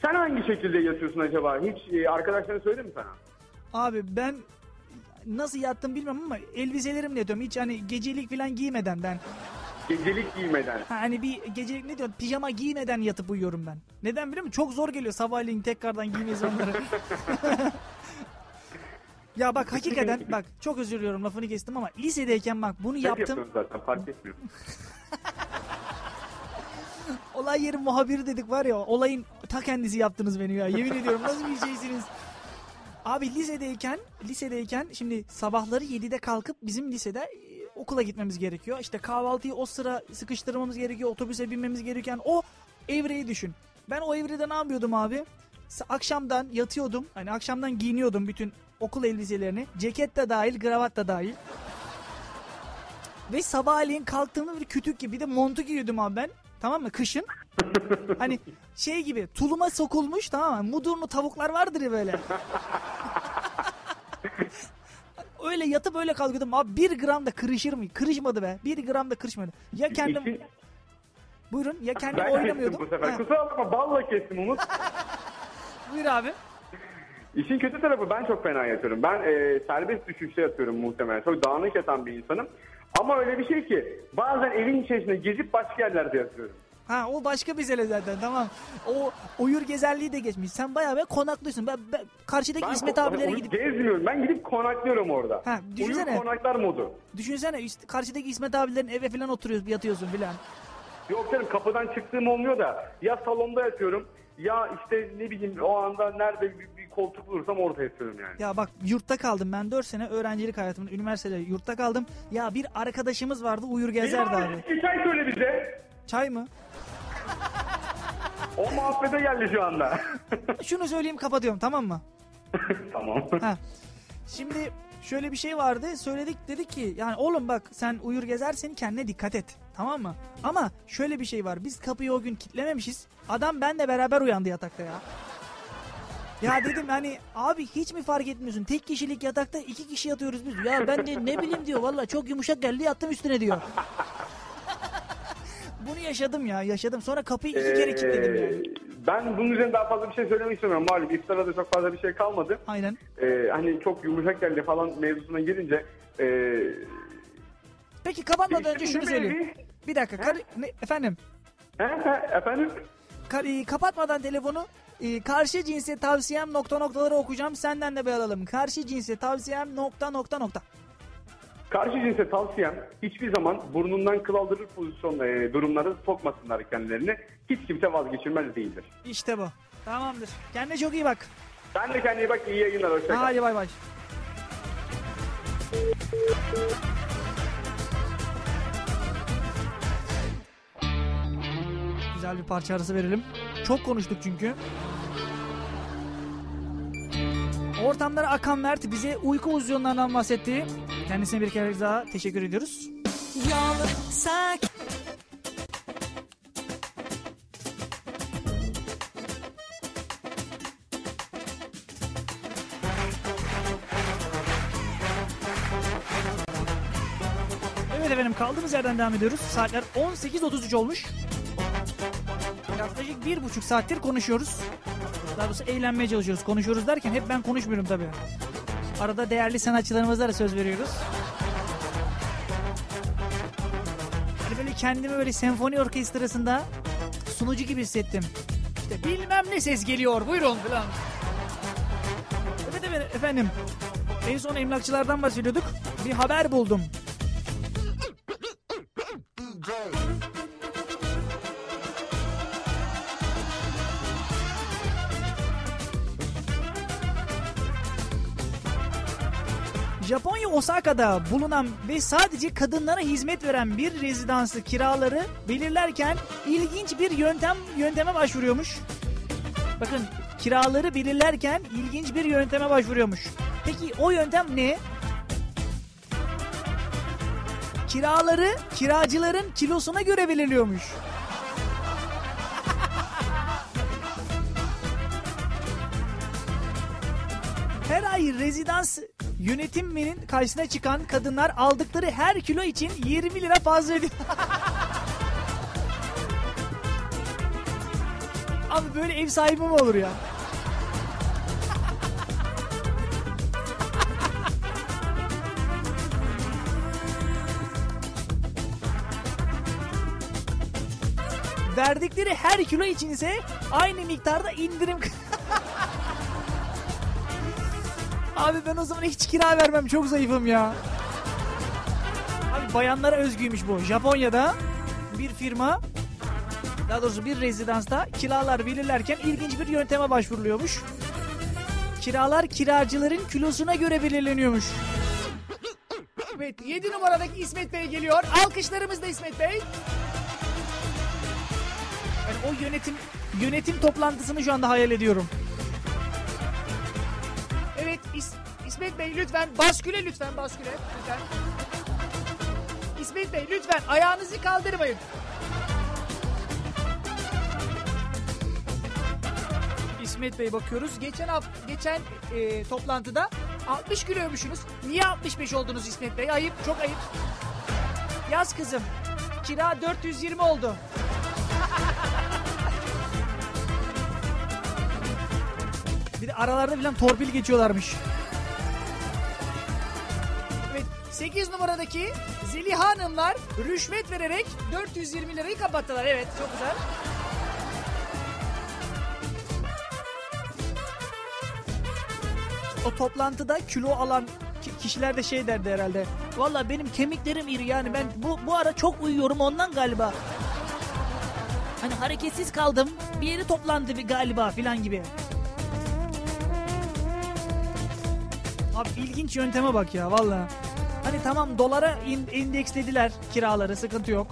Sen hangi şekilde yatıyorsun acaba? Hiç e, arkadaşların söyledi mi sana? Abi ben nasıl yattım bilmem ama elbiselerimle yatıyorum. Hiç hani gecelik falan giymeden ben. Gecelik giymeden. Ha, hani bir gecelik ne diyor pijama giymeden yatıp uyuyorum ben. Neden biliyor musun? Çok zor geliyor sabahleyin tekrardan giymesi onları. ya bak hakikaten bak çok özür diliyorum lafını kestim ama lisedeyken bak bunu Hep yaptım. zaten fark etmiyor. Olay yeri muhabiri dedik var ya olayın ta kendisi yaptınız beni ya. Yemin ediyorum nasıl bir şeysiniz. Abi lisedeyken lisedeyken şimdi sabahları 7'de kalkıp bizim lisede okula gitmemiz gerekiyor. İşte kahvaltıyı o sıra sıkıştırmamız gerekiyor. Otobüse binmemiz gereken o evreyi düşün. Ben o evrede ne yapıyordum abi? Akşamdan yatıyordum. Hani akşamdan giyiniyordum bütün okul elbiselerini. Ceket de dahil, kravat da dahil. Ve sabahleyin kalktığımda bir kütük gibi bir de montu giyiyordum abi ben. Tamam mı? Kışın. hani şey gibi tuluma sokulmuş tamam mı? Mudurnu tavuklar vardır ya böyle. öyle yatıp öyle kalkıyordum. Abi bir gram da kırışır mı? Kırışmadı be. Bir gram da kırışmadı. Ya kendim... İşin- Buyurun. Ya kendim ben oynamıyordum. bu sefer. Ha, Kusura bakma balla kestim Umut. buyur abi. İşin kötü tarafı ben çok fena yatıyorum. Ben e, serbest düşüşte yatıyorum muhtemelen. Çok dağınık yatan bir insanım. Ama öyle bir şey ki bazen evin içerisinde gezip başka yerlerde yatıyorum. Ha o başka mesele zaten tamam. O oyur gezerliği de geçmiş. Sen bayağı be konaklıyorsun. Ben, ben karşıdaki Ben İsmet abilere gidip Gezmiyorum. Ben gidip konaklıyorum orada. Ha, düşünsene. Uyur konaklar modu. düşünsene işte karşıdaki İsmet abilerin eve falan oturuyorsun yatıyorsun filan. Yok canım kapıdan çıktığım olmuyor da ya salonda yatıyorum ya işte ne bileyim o anda nerede bir, bir koltuk bulursam orada yatıyorum yani. Ya bak yurtta kaldım ben 4 sene öğrencilik hayatımda üniversitede yurtta kaldım. Ya bir arkadaşımız vardı uyur gezerdi abi. Bir çay söyle bize. Çay mı? O muhabbete geldi şu anda. Şunu söyleyeyim kapatıyorum tamam mı? tamam. Ha. Şimdi şöyle bir şey vardı söyledik dedi ki yani oğlum bak sen uyur gezersin kendine dikkat et tamam mı? Ama şöyle bir şey var biz kapıyı o gün kitlememişiz adam benle beraber uyandı yatakta ya. Ya dedim hani abi hiç mi fark etmiyorsun tek kişilik yatakta iki kişi yatıyoruz biz. Ya ben de ne bileyim diyor valla çok yumuşak geldi yattım üstüne diyor. Bunu yaşadım ya yaşadım sonra kapıyı iki kere kilitledim yani. Ee, Ben bunun üzerine daha fazla bir şey söylemek istemiyorum. Malum iftara da çok fazla bir şey kalmadı. Aynen. Ee, hani çok yumuşak geldi falan mevzusuna girince ee, Peki kapatmadan önce şunu söyleyeyim. Bir dakika karı, ne, efendim he, he, efendim Ka- e, kapatmadan telefonu e, karşı cinse tavsiyem nokta noktaları okuyacağım senden de bir alalım. Karşı cinse tavsiyem nokta nokta nokta. Karşı cinse tavsiyem hiçbir zaman burnundan kıl aldırır pozisyon ee, durumlara sokmasınlar kendilerini. Hiç kimse vazgeçilmez değildir. İşte bu. Tamamdır. Kendine çok iyi bak. Sen de kendine iyi bak iyi yayınlar hoşça kal. Hadi bay bay. Güzel bir parça arası verelim. Çok konuştuk çünkü. Ortamlara akan Mert bize uyku pozisyonlarından bahsetti. Kendisine bir kere daha teşekkür ediyoruz. Sakin Evet efendim kaldığımız yerden devam ediyoruz. Saatler 18.33 olmuş. Yaklaşık bir buçuk saattir konuşuyoruz. Daha doğrusu eğlenmeye çalışıyoruz. Konuşuyoruz derken hep ben konuşmuyorum tabii. Arada değerli sanatçılarımıza da söz veriyoruz. Hani böyle kendimi böyle senfoni orkestrasında sunucu gibi hissettim. İşte bilmem ne ses geliyor buyurun falan. Evet evet efendim. En son emlakçılardan bahsediyorduk. Bir haber buldum. Osaka'da bulunan ve sadece kadınlara hizmet veren bir rezidansı kiraları belirlerken ilginç bir yöntem yönteme başvuruyormuş. Bakın kiraları belirlerken ilginç bir yönteme başvuruyormuş. Peki o yöntem ne? Kiraları kiracıların kilosuna göre belirliyormuş. Her ay rezidans yönetiminin karşısına çıkan kadınlar aldıkları her kilo için 20 lira fazla ödüyor. Abi böyle ev sahibi mi olur ya? Verdikleri her kilo için ise aynı miktarda indirim... Abi ben o zaman hiç kira vermem çok zayıfım ya. Abi bayanlara özgüymüş bu. Japonya'da bir firma daha doğrusu bir rezidansta kiralar belirlerken ilginç bir yönteme başvuruluyormuş. Kiralar kiracıların kilosuna göre belirleniyormuş. Evet 7 numaradaki İsmet Bey geliyor. Alkışlarımız da İsmet Bey. Yani o yönetim yönetim toplantısını şu anda hayal ediyorum. Bey lütfen basküle lütfen basküle lütfen. İsmet Bey lütfen ayağınızı kaldırmayın. İsmet Bey bakıyoruz. Geçen hafta geçen e, toplantıda 60 kiloymuşsunuz. Niye 65 oldunuz İsmet Bey? Ayıp, çok ayıp. Yaz kızım. Kira 420 oldu. Bir de aralarda falan torpil geçiyorlarmış. 8 numaradaki Zeliha Hanımlar rüşvet vererek 420 lirayı kapattılar. Evet çok güzel. O toplantıda kilo alan ki- kişiler de şey derdi herhalde. Valla benim kemiklerim iri yani ben bu, bu ara çok uyuyorum ondan galiba. Hani hareketsiz kaldım bir yeri toplandı bir galiba filan gibi. Abi ilginç yönteme bak ya valla. Hani tamam dolara in, indekslediler kiraları sıkıntı yok.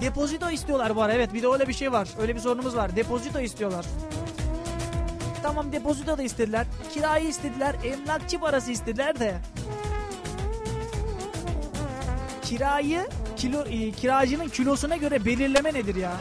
Depozito istiyorlar bu ara evet bir de öyle bir şey var. Öyle bir sorunumuz var. Depozito istiyorlar. Tamam depozito da istediler. Kirayı istediler. Emlakçı parası istediler de. Kirayı kilo e, kiracının kilosuna göre belirleme nedir ya?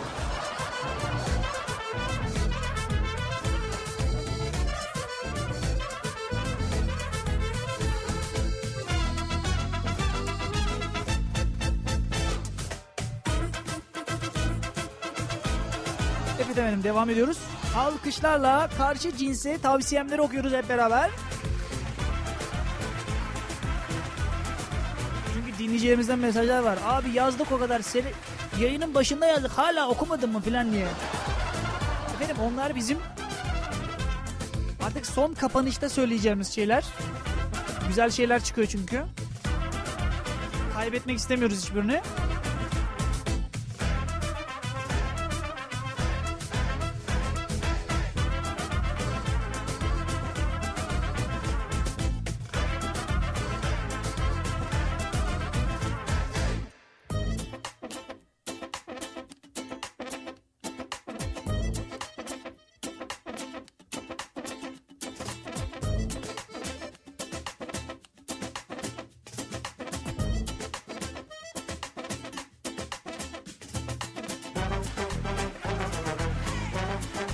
Devam ediyoruz. Alkışlarla karşı cinse tavsiyemleri okuyoruz hep beraber. Çünkü dinleyicilerimizden mesajlar var. Abi yazdık o kadar seni yayının başında yazdık hala okumadın mı filan diye. Efendim onlar bizim artık son kapanışta söyleyeceğimiz şeyler. Güzel şeyler çıkıyor çünkü. Kaybetmek istemiyoruz hiçbirini.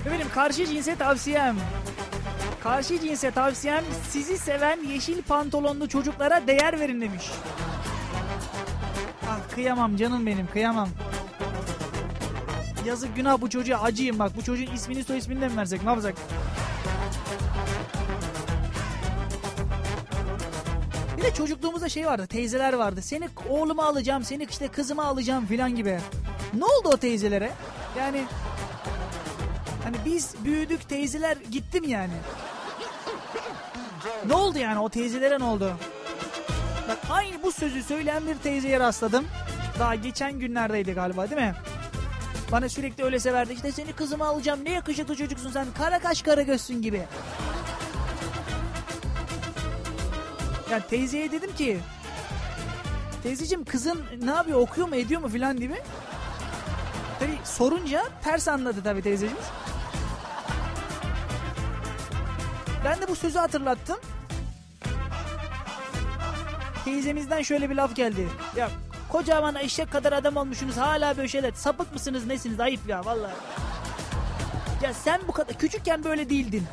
Efendim karşı cinse tavsiyem. Karşı cinse tavsiyem sizi seven yeşil pantolonlu çocuklara değer verin demiş. Ah kıyamam canım benim kıyamam. Yazık günah bu çocuğa acıyım bak bu çocuğun ismini soy ismini de mi versek ne yapacak? Bir de çocukluğumuzda şey vardı teyzeler vardı. Seni oğluma alacağım seni işte kızıma alacağım filan gibi. Ne oldu o teyzelere? Yani hani biz büyüdük teyzeler gitti mi yani? Ne oldu yani o teyzelere ne oldu? Bak aynı bu sözü söyleyen bir teyzeye rastladım. Daha geçen günlerdeydi galiba değil mi? Bana sürekli öyle severdi. İşte seni kızıma alacağım. Ne yakışıklı çocuksun sen. Kara kaş kara gözsün gibi. Yani teyzeye dedim ki teyzeciğim kızın ne yapıyor okuyor mu ediyor mu filan gibi. Tabi sorunca ters anladı tabi teyzeciğimiz. Ben de bu sözü hatırlattım. Teyzemizden şöyle bir laf geldi. Ya kocaman eşek kadar adam olmuşsunuz hala böyle şeyler. Sapık mısınız nesiniz ayıp ya vallahi. Ya sen bu kadar küçükken böyle değildin.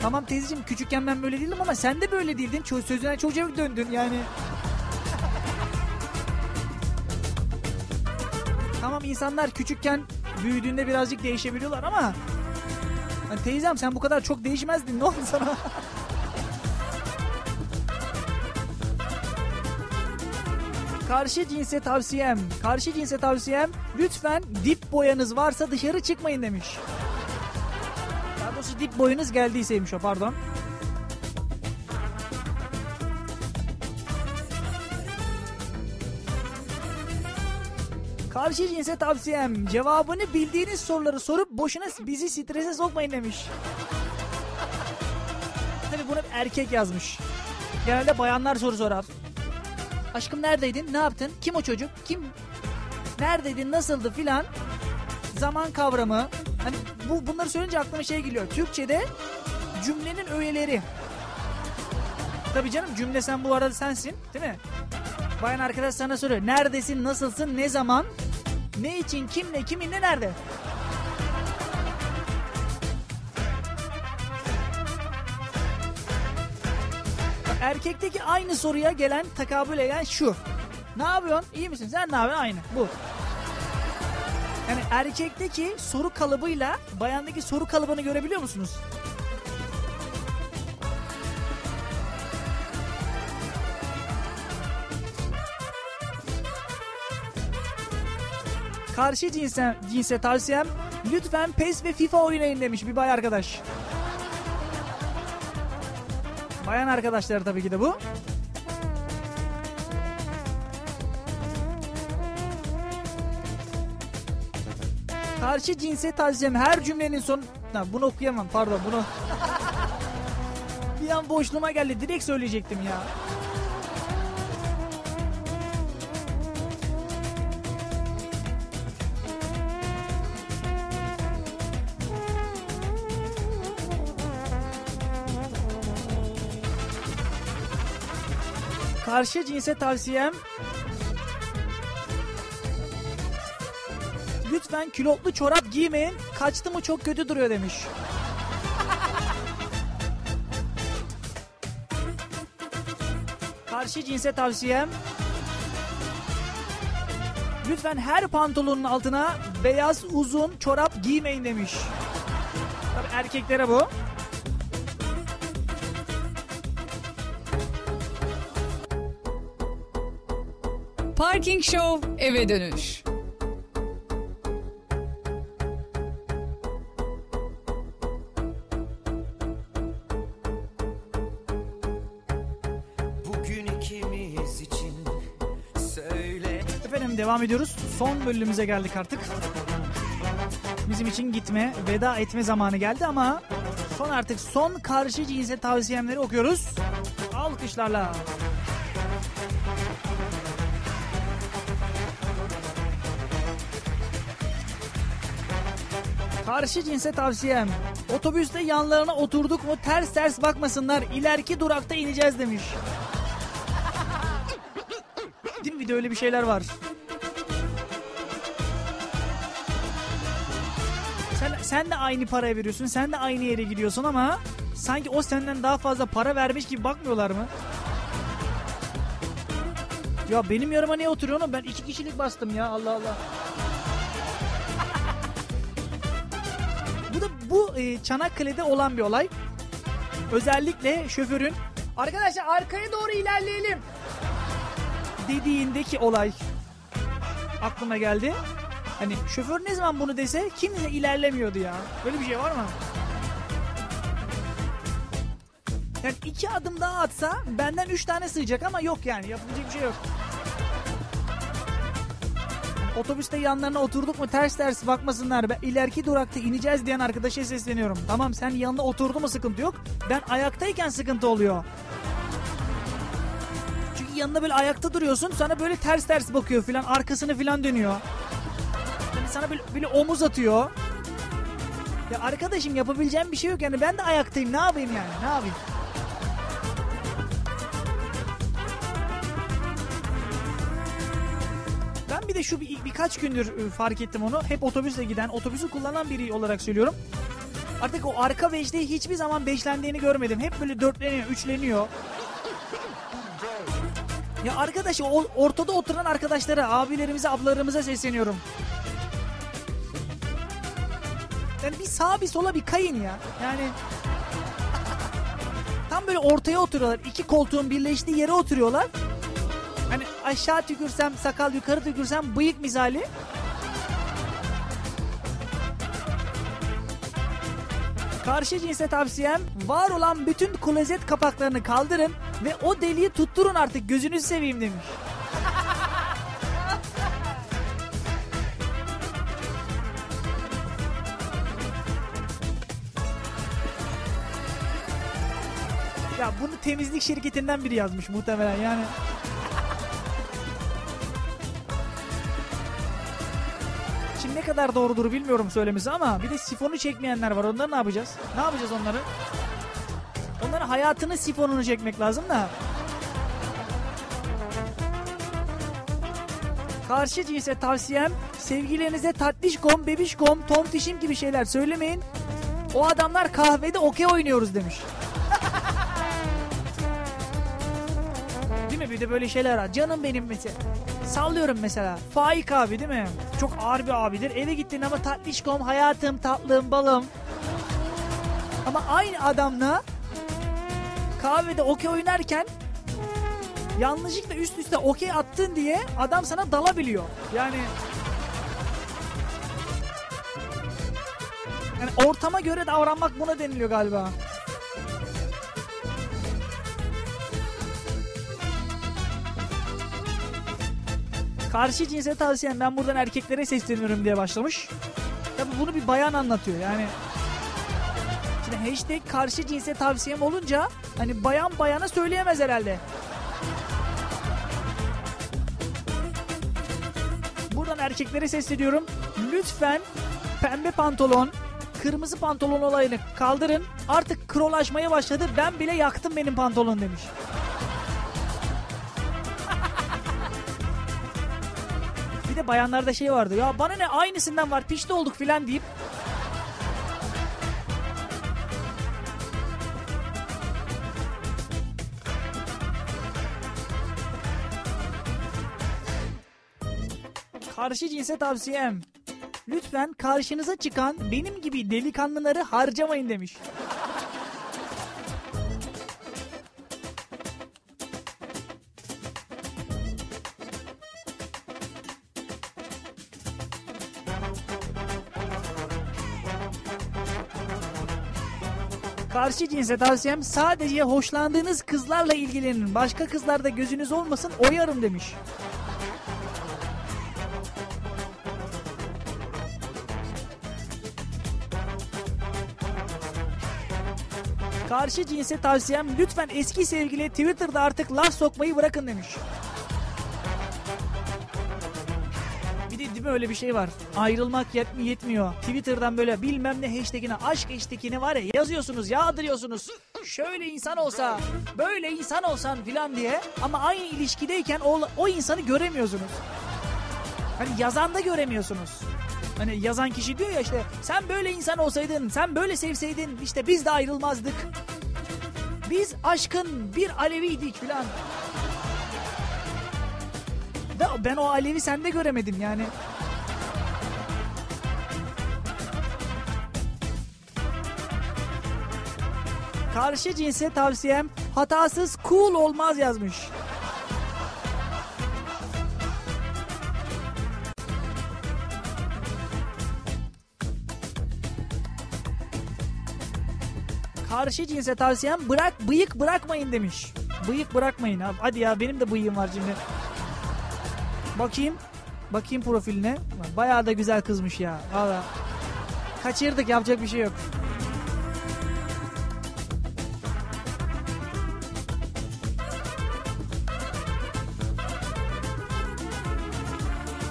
Tamam teyzeciğim küçükken ben böyle değildim ama sen de böyle değildin. Ço- sözüne çocuğa döndün yani. tamam insanlar küçükken büyüdüğünde birazcık değişebiliyorlar ama hani teyzem sen bu kadar çok değişmezdin ne oldu sana? Karşı cinse tavsiyem, karşı cinse tavsiyem lütfen dip boyanız varsa dışarı çıkmayın demiş. Daha doğrusu dip boyunuz geldiyseymiş o pardon. Karşı cinse tavsiyem cevabını bildiğiniz soruları sorup boşuna bizi strese sokmayın demiş. Tabii bunu erkek yazmış. Genelde bayanlar soru sorar. Aşkım neredeydin? Ne yaptın? Kim o çocuk? Kim? Neredeydin? Nasıldı filan? Zaman kavramı. Hani bu bunları söyleyince aklıma şey geliyor. Türkçe'de cümlenin öğeleri. Tabii canım cümle sen bu arada sensin değil mi? Bayan arkadaş sana soruyor. Neredesin, nasılsın, ne zaman, ne için, kimle, kiminle, nerede? Erkekteki aynı soruya gelen takabül eden şu. Ne yapıyorsun? İyi misin? Sen ne yapıyorsun? Aynı. Bu. Yani erkekteki soru kalıbıyla bayandaki soru kalıbını görebiliyor musunuz? Karşı cinse, cinse tavsiyem lütfen PES ve FIFA oynayın demiş bir bay arkadaş. Bayan arkadaşlar tabii ki de bu. Karşı cinse tavsiyem her cümlenin son... Ha, bunu okuyamam pardon bunu... bir an boşluğuma geldi direkt söyleyecektim ya. Karşı cinse tavsiyem Lütfen külotlu çorap giymeyin. Kaçtı mı çok kötü duruyor demiş. Karşı cinse tavsiyem Lütfen her pantolonun altına beyaz uzun çorap giymeyin demiş. Tabii erkeklere bu. Parking Show eve dönüş. Bugün ikimiz için söyle Efendim devam ediyoruz. Son bölümümüze geldik artık. Bizim için gitme, veda etme zamanı geldi ama son artık son karşı cinse tavsiyemleri okuyoruz. Alkışlarla. Karşı cinse tavsiyem. Otobüste yanlarına oturduk mu ters ters bakmasınlar. İleriki durakta ineceğiz demiş. Değil mi? Bir de öyle bir şeyler var. Sen, sen de aynı paraya veriyorsun. Sen de aynı yere gidiyorsun ama sanki o senden daha fazla para vermiş gibi bakmıyorlar mı? Ya benim yarıma niye oturuyorsun? Ben iki kişilik bastım ya Allah Allah. Bu e, Çanakkale'de olan bir olay. Özellikle şoförün arkadaşlar arkaya doğru ilerleyelim dediğindeki olay aklıma geldi. Hani şoför ne zaman bunu dese kimse ilerlemiyordu ya. Böyle bir şey var mı? Yani iki adım daha atsa benden üç tane sığacak ama yok yani yapabilecek bir şey yok. Otobüste yanlarına oturduk mu ters ters bakmasınlar. Ben ileriki durakta ineceğiz diyen arkadaşa sesleniyorum. Tamam sen yanına oturdu mu sıkıntı yok. Ben ayaktayken sıkıntı oluyor. Çünkü yanında böyle ayakta duruyorsun sana böyle ters ters bakıyor filan arkasını filan dönüyor. Yani sana böyle, böyle omuz atıyor. Ya arkadaşım yapabileceğim bir şey yok yani ben de ayaktayım ne yapayım yani ne yapayım. Ben bir de şu bir, birkaç gündür e, fark ettim onu. Hep otobüsle giden, otobüsü kullanan biri olarak söylüyorum. Artık o arka beşte hiçbir zaman beşlendiğini görmedim. Hep böyle dörtleniyor, üçleniyor. Ya arkadaş ortada oturan arkadaşlara, abilerimize, ablalarımıza sesleniyorum. Yani bir sağa bir sola bir kayın ya. Yani tam böyle ortaya oturuyorlar. İki koltuğun birleştiği yere oturuyorlar. Hani aşağı tükürsem sakal yukarı tükürsem bıyık misali. Karşı cinse tavsiyem var olan bütün klozet kapaklarını kaldırın ve o deliği tutturun artık gözünüzü seveyim demiş. Ya bunu temizlik şirketinden biri yazmış muhtemelen yani. Kadar doğrudur bilmiyorum söylemesi ama bir de sifonu çekmeyenler var. Onları ne yapacağız? Ne yapacağız onları? Onların hayatının sifonunu çekmek lazım da. Karşı cinse tavsiyem sevgilerinize tatlışkom, bebişkom, tontişim gibi şeyler söylemeyin. O adamlar kahvede okey oynuyoruz demiş. Değil mi? Bir de böyle şeyler var. Canım benim mesela. Sallıyorum mesela. Faik abi değil mi? Çok ağır bir abidir. Eve gittin ama tatlışkom, hayatım, tatlım, balım. Ama aynı adamla kahvede okey oynarken yanlışlıkla üst üste okey attın diye adam sana dalabiliyor. Yani yani ortama göre davranmak buna deniliyor galiba. Karşı cinse tavsiyem ben buradan erkeklere sesleniyorum diye başlamış. Tabi bunu bir bayan anlatıyor yani. Şimdi hashtag karşı cinse tavsiyem olunca hani bayan bayana söyleyemez herhalde. Buradan erkeklere sesleniyorum. Lütfen pembe pantolon, kırmızı pantolon olayını kaldırın. Artık krolaşmaya başladı. Ben bile yaktım benim pantolon demiş. Bayanlarda şey vardı. Ya bana ne aynısından var pişti olduk filan deyip. Karşı cinse tavsiyem. Lütfen karşınıza çıkan benim gibi delikanlıları harcamayın demiş. Karşı cinse tavsiyem sadece hoşlandığınız kızlarla ilgilenin. Başka kızlarda gözünüz olmasın oyarım demiş. Karşı cinse tavsiyem lütfen eski sevgili Twitter'da artık laf sokmayı bırakın demiş. Değil mi öyle bir şey var. Ayrılmak yetmi yetmiyor. Twitter'dan böyle bilmem ne hashtagine aşk hashtagine var ya yazıyorsunuz yağdırıyorsunuz. Şöyle insan olsa böyle insan olsan filan diye ama aynı ilişkideyken o, o insanı göremiyorsunuz. Hani yazan da göremiyorsunuz. Hani yazan kişi diyor ya işte sen böyle insan olsaydın, sen böyle sevseydin işte biz de ayrılmazdık. Biz aşkın bir aleviydik filan. Ben o alevi sende göremedim yani. Karşı cinse tavsiyem hatasız cool olmaz yazmış. Karşı cinse tavsiyem bırak bıyık bırakmayın demiş. Bıyık bırakmayın abi. Hadi ya benim de bıyığım var şimdi. Bakayım. Bakayım profiline. Bayağı da güzel kızmış ya. Valla. Kaçırdık yapacak bir şey yok.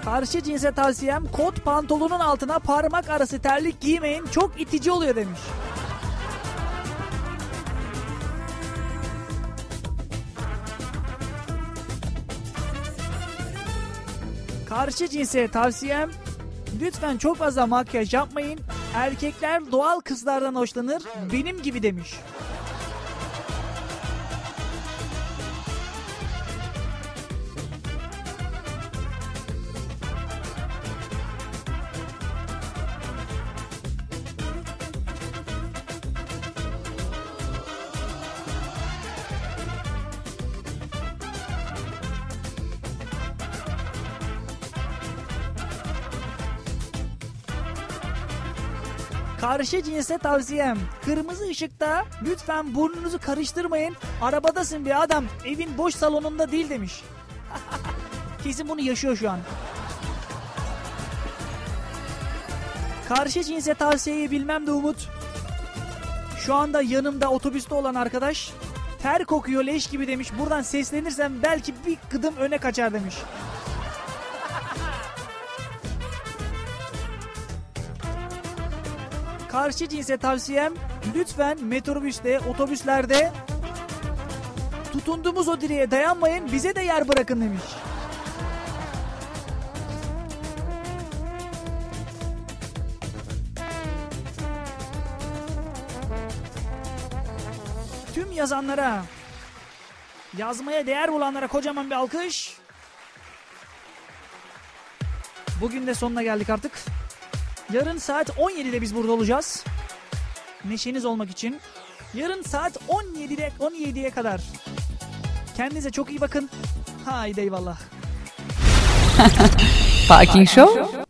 Karşı cinse tavsiyem kot pantolonun altına parmak arası terlik giymeyin çok itici oluyor demiş. Karşı cinse tavsiyem lütfen çok fazla makyaj yapmayın. Erkekler doğal kızlardan hoşlanır benim gibi demiş. Karşı cinse tavsiyem. Kırmızı ışıkta lütfen burnunuzu karıştırmayın. Arabadasın bir adam. Evin boş salonunda değil demiş. Kesin bunu yaşıyor şu an. Karşı cinse tavsiyeyi bilmem de Umut. Şu anda yanımda otobüste olan arkadaş ter kokuyor leş gibi demiş. Buradan seslenirsem belki bir kıdım öne kaçar demiş. Karşı cinse tavsiyem lütfen metrobüste, otobüslerde tutunduğumuz o direğe dayanmayın bize de yer bırakın demiş. Tüm yazanlara, yazmaya değer bulanlara kocaman bir alkış. Bugün de sonuna geldik artık. Yarın saat 17'de biz burada olacağız. Neşeniz olmak için. Yarın saat 17'de 17'ye kadar. Kendinize çok iyi bakın. Haydi eyvallah. Parking Show